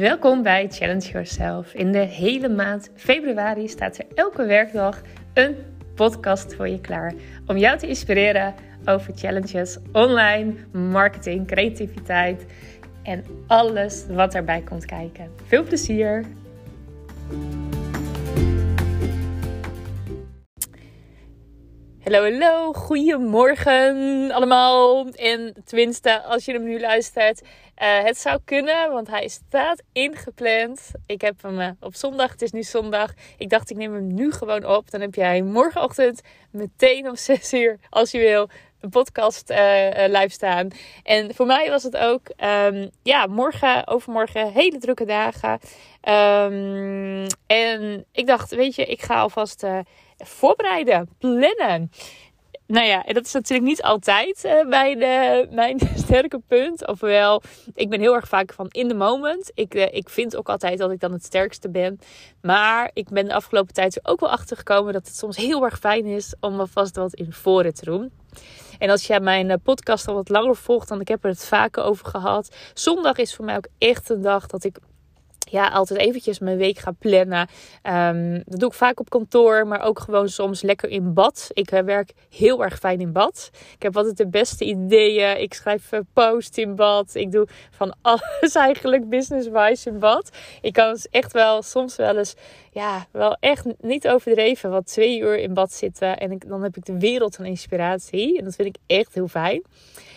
Welkom bij Challenge Yourself. In de hele maand februari staat er elke werkdag een podcast voor je klaar om jou te inspireren over challenges online, marketing, creativiteit en alles wat erbij komt kijken. Veel plezier! Hallo, hallo, goedemorgen allemaal. En tenminste, als je hem nu luistert, uh, het zou kunnen, want hij staat ingepland. Ik heb hem uh, op zondag, het is nu zondag. Ik dacht, ik neem hem nu gewoon op. Dan heb jij morgenochtend meteen om 6 uur, als je wil, podcast uh, live staan. En voor mij was het ook, um, ja, morgen, overmorgen, hele drukke dagen. Um, en ik dacht, weet je, ik ga alvast voorbereiden, plannen. Nou ja, en dat is natuurlijk niet altijd uh, mijn, uh, mijn sterke punt. Ofwel, ik ben heel erg vaak van in the moment. Ik, uh, ik vind ook altijd dat ik dan het sterkste ben. Maar ik ben de afgelopen tijd ook wel achter gekomen dat het soms heel erg fijn is om alvast wat in voren te doen. En als jij mijn podcast al wat langer volgt, dan ik heb er het vaker over gehad. Zondag is voor mij ook echt een dag dat ik ja, altijd eventjes mijn week ga plannen. Um, dat doe ik vaak op kantoor, maar ook gewoon soms lekker in bad. Ik uh, werk heel erg fijn in bad. Ik heb altijd de beste ideeën. Ik schrijf uh, in bad. Ik doe van alles eigenlijk business-wise in bad. Ik kan echt wel soms wel eens, ja, wel echt niet overdreven, wat twee uur in bad zitten. En dan heb ik de wereld van inspiratie. En dat vind ik echt heel fijn.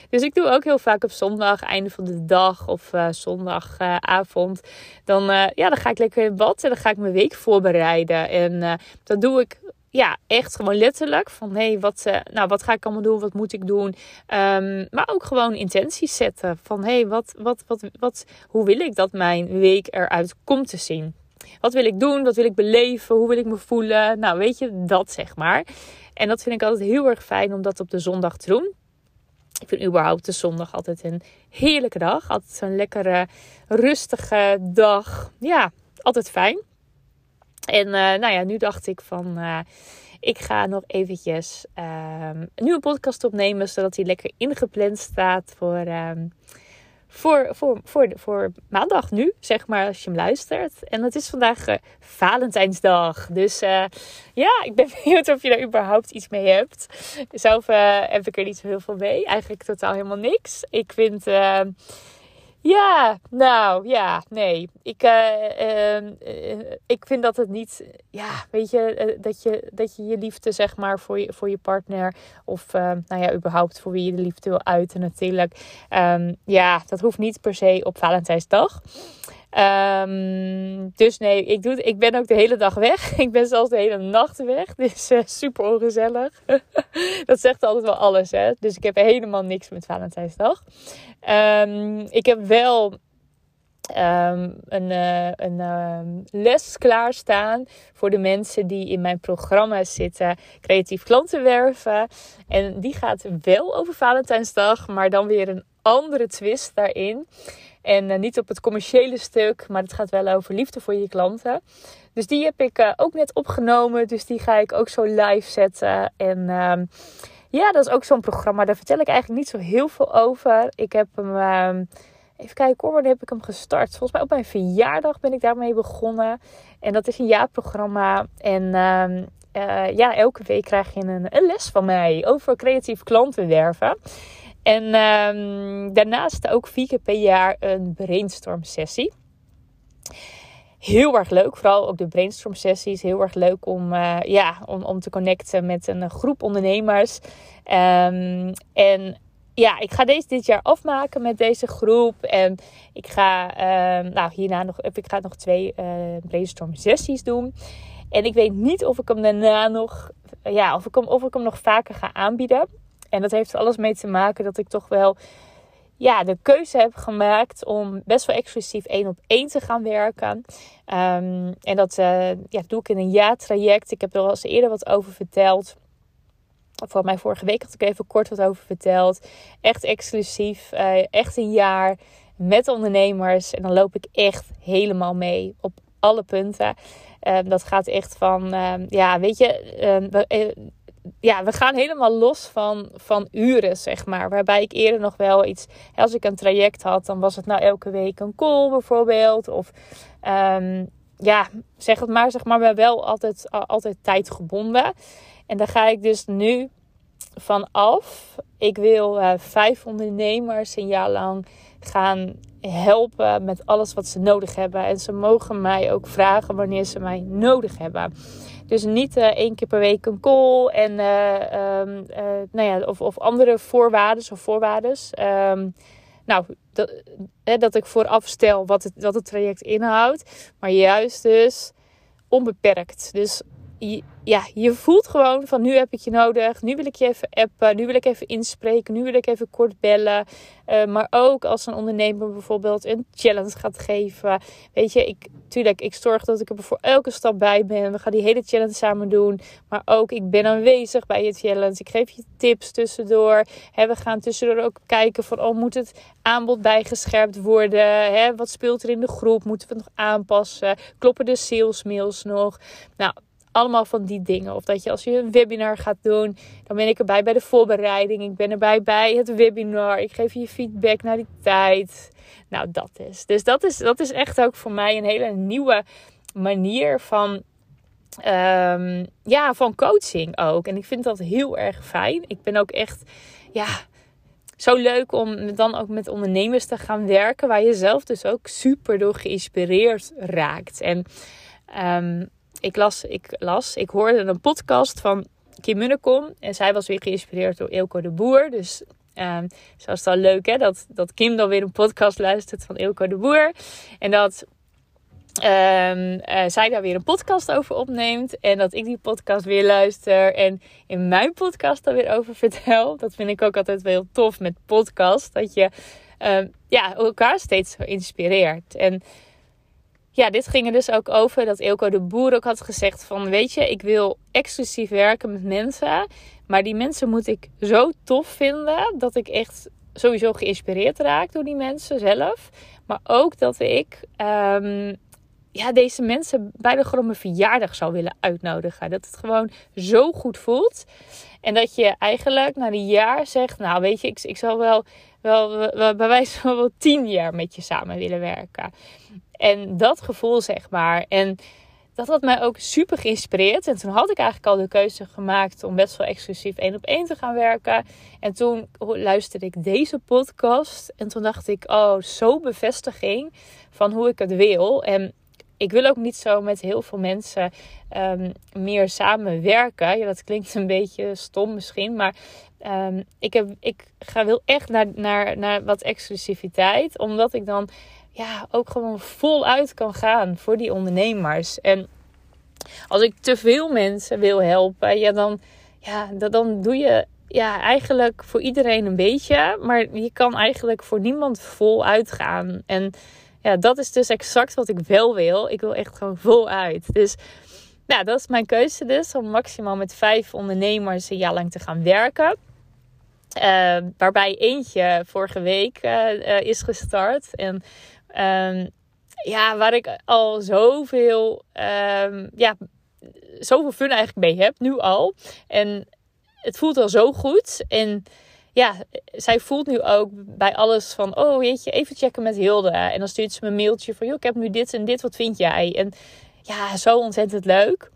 Dus ik doe ook heel vaak op zondag, einde van de dag of uh, zondagavond. Dan, uh, ja, dan ga ik lekker in bad en dan ga ik mijn week voorbereiden. En dat doe ik ja, echt gewoon letterlijk. Van hey, wat, nou, wat ga ik allemaal doen? Wat moet ik doen? Um, maar ook gewoon intenties zetten. Van hé, hey, wat, wat, wat, wat, hoe wil ik dat mijn week eruit komt te zien? Wat wil ik doen? Wat wil ik beleven? Hoe wil ik me voelen? Nou, weet je, dat zeg maar. En dat vind ik altijd heel erg fijn om dat op de zondag te doen. Ik vind überhaupt de zondag altijd een heerlijke dag. Altijd zo'n lekkere, rustige dag. Ja, altijd fijn. En uh, nou ja, nu dacht ik van... Uh, ik ga nog eventjes uh, nu een podcast opnemen... zodat hij lekker ingepland staat voor... Voor, voor, voor, voor maandag nu, zeg maar, als je hem luistert. En het is vandaag uh, Valentijnsdag. Dus uh, ja, ik ben benieuwd of je daar überhaupt iets mee hebt. Zelf uh, heb ik er niet zo heel veel mee. Eigenlijk totaal helemaal niks. Ik vind ja, nou ja, nee. Ik, uh, uh, ik vind dat het niet, ja, weet je, uh, dat je dat je, je liefde, zeg maar, voor je, voor je partner of, ehm, nou ja, überhaupt voor wie je de liefde wil uiten, natuurlijk. Um, ja, dat hoeft niet per se op Valentijnsdag. Um, dus nee, ik, doe, ik ben ook de hele dag weg. Ik ben zelfs de hele nacht weg. Dus uh, super ongezellig. dat zegt altijd wel alles, hè. Dus ik heb helemaal niks met Valentijnsdag. Um, ik heb wel Um, een, uh, een les klaarstaan voor de mensen die in mijn programma zitten, creatief klanten werven. En die gaat wel over Valentijnsdag, maar dan weer een andere twist daarin. En uh, niet op het commerciële stuk, maar het gaat wel over liefde voor je klanten. Dus die heb ik uh, ook net opgenomen. Dus die ga ik ook zo live zetten. En uh, ja, dat is ook zo'n programma. Daar vertel ik eigenlijk niet zo heel veel over. Ik heb hem. Ehm, even kijken hoor, wanneer heb ik hem gestart? Volgens mij op mijn verjaardag ben ik daarmee begonnen. En dat is een jaarprogramma. En uh, ja, elke week krijg je een, een les van mij over creatief klantenwerven. En um, daarnaast ook vier keer per jaar een brainstorm sessie. Heel erg leuk, vooral ook de brainstorm sessies. Heel erg leuk om, uh, ja, om, om te connecten met een groep ondernemers. Um, en ja, ik ga deze dit jaar afmaken met deze groep. En ik ga, uh, nou, hierna nog, ik ga nog twee uh, brainstorm sessies doen. En ik weet niet of ik hem daarna nog, ja, of ik hem, of ik hem nog vaker ga aanbieden. En dat heeft er alles mee te maken dat ik toch wel ja, de keuze heb gemaakt om best wel exclusief één op één te gaan werken. Um, en dat uh, ja, doe ik in een jaartraject. Ik heb er al eens eerder wat over verteld. Voor mij vorige week had ik even kort wat over verteld. Echt exclusief, uh, echt een jaar met ondernemers. En dan loop ik echt helemaal mee op alle punten. Uh, dat gaat echt van, ja, weet je, ja, we gaan helemaal los van, van uren, zeg maar. Waarbij ik eerder nog wel iets, als ik een traject had, dan was het nou elke week een call bijvoorbeeld. Of um, ja, zeg het maar, zeg maar, maar wel altijd, altijd tijdgebonden. En daar ga ik dus nu van af. Ik wil uh, vijf ondernemers een jaar lang gaan helpen met alles wat ze nodig hebben. En ze mogen mij ook vragen wanneer ze mij nodig hebben. Dus niet uh, één keer per week een call en uh, um, nou ja, of, of andere voorwaarden of voorwaarden. Um, nou, dat, hè, dat ik vooraf stel wat het, wat het traject inhoudt. Maar juist dus onbeperkt. Dus ja, je voelt gewoon van nu heb ik je nodig. Nu wil ik je even appen. Nu wil ik even inspreken. Nu wil ik even kort bellen. Uh, maar ook als een ondernemer bijvoorbeeld een challenge gaat geven. Weet je, ik, tuurlijk, ik zorg dat ik er voor elke stap bij ben. We gaan die hele challenge samen doen. Maar ook, ik ben aanwezig bij je challenge. Ik geef je tips tussendoor. He, we gaan tussendoor ook kijken van, oh, moet het aanbod bijgescherpt worden? Wat speelt er in de groep? Moeten we nog aanpassen? Kloppen de salesmails nog? Nou, allemaal van die dingen. Of dat je als je een webinar gaat doen, dan ben ik erbij bij de voorbereiding. Ik ben erbij bij het webinar. Ik geef je feedback naar die tijd. Nou, dat is. Dus dat is, dat is echt ook voor mij een hele nieuwe manier van. Um, ja, van coaching ook. En ik vind dat heel erg fijn. Ik ben ook echt, ja, zo leuk om dan ook met ondernemers te gaan werken, waar je zelf dus ook super door geïnspireerd raakt. En um, ik las, ik las, ik hoorde een podcast van Kim Munnekom. En zij was weer geïnspireerd door Eelco de Boer. Dus um, zo is leuk hè, dat, dat Kim dan weer een podcast luistert van Eelco de Boer. En dat um, uh, zij daar weer een podcast over opneemt. En dat ik die podcast weer luister. En in mijn podcast daar weer over vertel. Dat vind ik ook altijd wel heel tof met podcast. Dat je um, ja, elkaar steeds zo inspireert. En ja, dit ging er dus ook over dat Eelco de Boer ook had gezegd van... Weet je, ik wil exclusief werken met mensen. Maar die mensen moet ik zo tof vinden dat ik echt sowieso geïnspireerd raak door die mensen zelf. Maar ook dat ik um, ja, deze mensen bijna gewoon mijn verjaardag zou willen uitnodigen. Dat het gewoon zo goed voelt. En dat je eigenlijk na een jaar zegt... Nou, weet je, ik, ik zou wel, wel, wel bij wijze van wel tien jaar met je samen willen werken. En dat gevoel, zeg maar. En dat had mij ook super geïnspireerd. En toen had ik eigenlijk al de keuze gemaakt om best wel exclusief één op één te gaan werken. En toen luisterde ik deze podcast. En toen dacht ik, oh, zo bevestiging van hoe ik het wil. En ik wil ook niet zo met heel veel mensen um, meer samenwerken. Ja, dat klinkt een beetje stom misschien. Maar um, ik, heb, ik ga, wil echt naar, naar, naar wat exclusiviteit. Omdat ik dan ja, ook gewoon voluit kan gaan voor die ondernemers. En als ik te veel mensen wil helpen, ja, dan, ja, dan doe je ja, eigenlijk voor iedereen een beetje. Maar je kan eigenlijk voor niemand voluit gaan. En ja, dat is dus exact wat ik wel wil. Ik wil echt gewoon voluit. Dus nou, dat is mijn keuze dus. Om maximaal met vijf ondernemers een jaar lang te gaan werken. Uh, waarbij eentje vorige week uh, is gestart. En Um, ja, waar ik al zoveel, um, ja, zoveel fun eigenlijk mee heb, nu al. En het voelt al zo goed. En ja, zij voelt nu ook bij alles van, oh weet je, even checken met Hilde. En dan stuurt ze me een mailtje van, joh, ik heb nu dit en dit, wat vind jij? En ja, zo ontzettend leuk.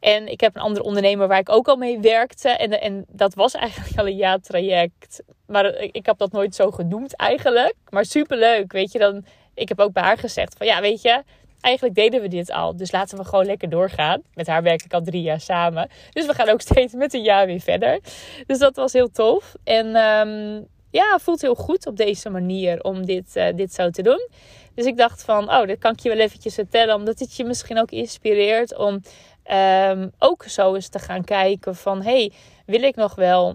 En ik heb een andere ondernemer waar ik ook al mee werkte. En, en dat was eigenlijk al een jaartraject. Maar ik heb dat nooit zo genoemd eigenlijk. Maar superleuk, weet je. Dan, ik heb ook bij haar gezegd van ja, weet je... Eigenlijk deden we dit al. Dus laten we gewoon lekker doorgaan. Met haar werk ik al drie jaar samen. Dus we gaan ook steeds met een jaar weer verder. Dus dat was heel tof. En um, ja, voelt heel goed op deze manier om dit, uh, dit zo te doen. Dus ik dacht van, oh, dat kan ik je wel eventjes vertellen. Omdat het je misschien ook inspireert om um, ook zo eens te gaan kijken van... hey, wil ik nog wel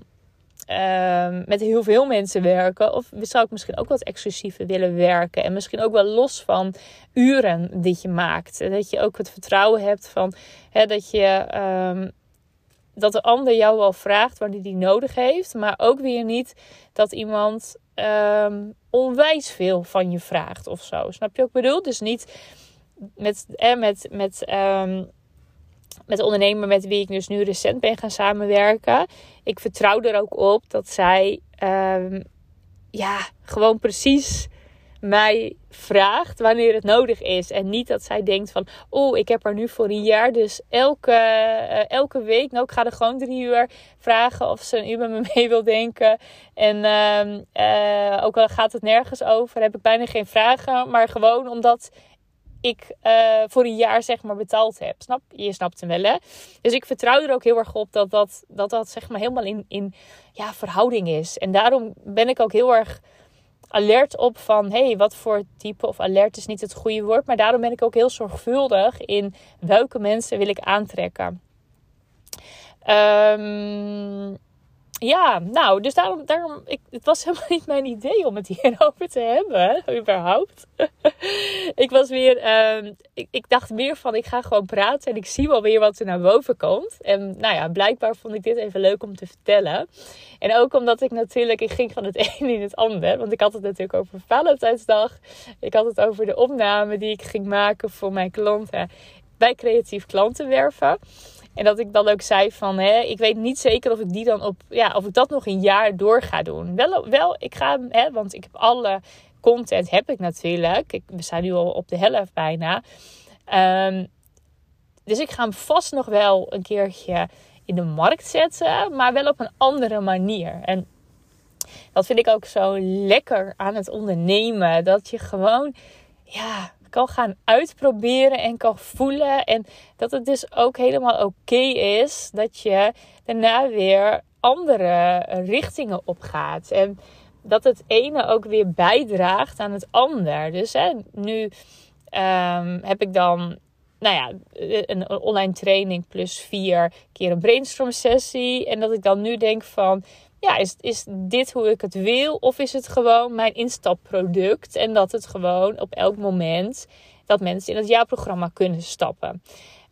um, met heel veel mensen werken? Of zou ik misschien ook wat exclusiever willen werken? En misschien ook wel los van uren die je maakt. Dat je ook het vertrouwen hebt van hè, dat je... Um, dat de ander jou wel vraagt wanneer die nodig heeft. Maar ook weer niet dat iemand um, onwijs veel van je vraagt of zo. Snap je ook bedoel? Dus niet met, eh, met, met met de ondernemer met wie ik dus nu recent ben gaan samenwerken. Ik vertrouw er ook op dat zij ehm, ja, gewoon precies mij vraagt wanneer het nodig is. En niet dat zij denkt van, oh, ik heb er nu voor een jaar. Dus elke, uh, elke week, nou, ik ga er gewoon drie uur vragen of ze een uur met me mee wil denken. En uh, ook al gaat het nergens over, heb ik bijna geen vragen. Maar gewoon omdat ik uh, voor een jaar zeg maar betaald heb. Snap? Je snapt hem wel hè? Dus ik vertrouw er ook heel erg op dat dat, dat, dat zeg maar helemaal in, in ja, verhouding is. En daarom ben ik ook heel erg alert op van... hey, wat voor type... of alert is niet het goede woord... maar daarom ben ik ook heel zorgvuldig in... welke mensen wil ik aantrekken. Um, ja, nou, dus daarom, daarom ik, het was helemaal niet mijn idee om het hierover te hebben, überhaupt. ik was weer, ik, ik dacht meer van, ik ga gewoon praten en ik zie wel weer wat er naar boven komt. En nou ja, blijkbaar vond ik dit even leuk om te vertellen. En ook omdat ik natuurlijk, ik ging van het een in het ander. Want ik had het natuurlijk over Valentijnsdag. Ik had het over de opname die ik ging maken voor mijn klanten bij creatief klantenwerven. En dat ik dan ook zei van, hè, ik weet niet zeker of ik die dan op, ja, of ik dat nog een jaar door ga doen. Wel, wel ik ga, hè, want ik heb alle content heb ik natuurlijk. Ik, we zijn nu al op de helft bijna. Um, dus ik ga hem vast nog wel een keertje in de markt zetten, maar wel op een andere manier. En dat vind ik ook zo lekker aan het ondernemen. Dat je gewoon, ja, kan gaan uitproberen en kan voelen. En dat het dus ook helemaal oké is dat je daarna weer andere richtingen opgaat. En dat het ene ook weer bijdraagt aan het ander. Dus hè, nu um, heb ik dan nou ja, een online training plus vier keer een brainstorm sessie. En dat ik dan nu denk van, ja, is, is dit hoe ik het wil? Of is het gewoon mijn instapproduct? En dat het gewoon op elk moment dat mensen in het jaarprogramma kunnen stappen.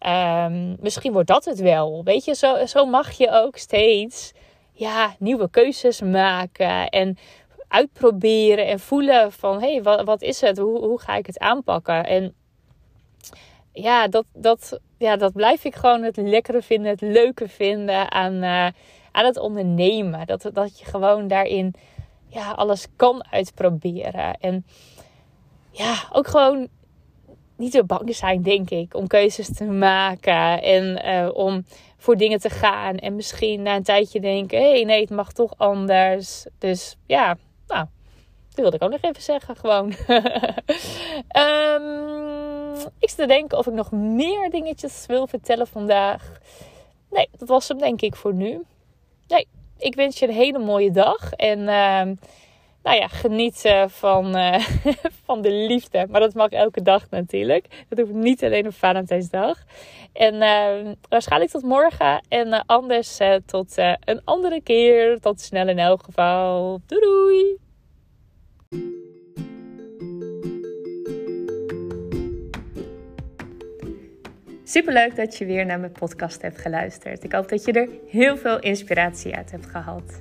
Um, misschien wordt dat het wel. Weet je, zo, zo mag je ook steeds ja, nieuwe keuzes maken. En uitproberen en voelen van hé, hey, wat, wat is het? Hoe, hoe ga ik het aanpakken? En ja dat, dat, ja, dat blijf ik gewoon het lekkere vinden, het leuke vinden aan, uh, aan het ondernemen. Dat, dat je gewoon daarin ja, alles kan uitproberen. En ja, ook gewoon niet zo bang zijn, denk ik, om keuzes te maken en uh, om voor dingen te gaan. En misschien na een tijdje denken: hé, hey, nee, het mag toch anders. Dus ja, nou, dat wilde ik ook nog even zeggen, gewoon. um, ik te denken of ik nog meer dingetjes wil vertellen vandaag. Nee, dat was hem, denk ik, voor nu. Nee, ik wens je een hele mooie dag. En. Uh, nou ja, genieten van, uh, van de liefde. Maar dat mag elke dag natuurlijk. Dat hoeft niet alleen op Valentijnsdag. En uh, waarschijnlijk tot morgen. En uh, anders tot een andere keer. Tot snel in elk geval. Doei! Superleuk dat je weer naar mijn podcast hebt geluisterd. Ik hoop dat je er heel veel inspiratie uit hebt gehad.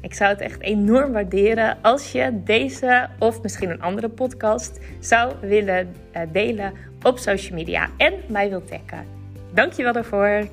Ik zou het echt enorm waarderen als je deze of misschien een andere podcast zou willen eh, delen op social media en mij wilt taggen. Dankjewel daarvoor.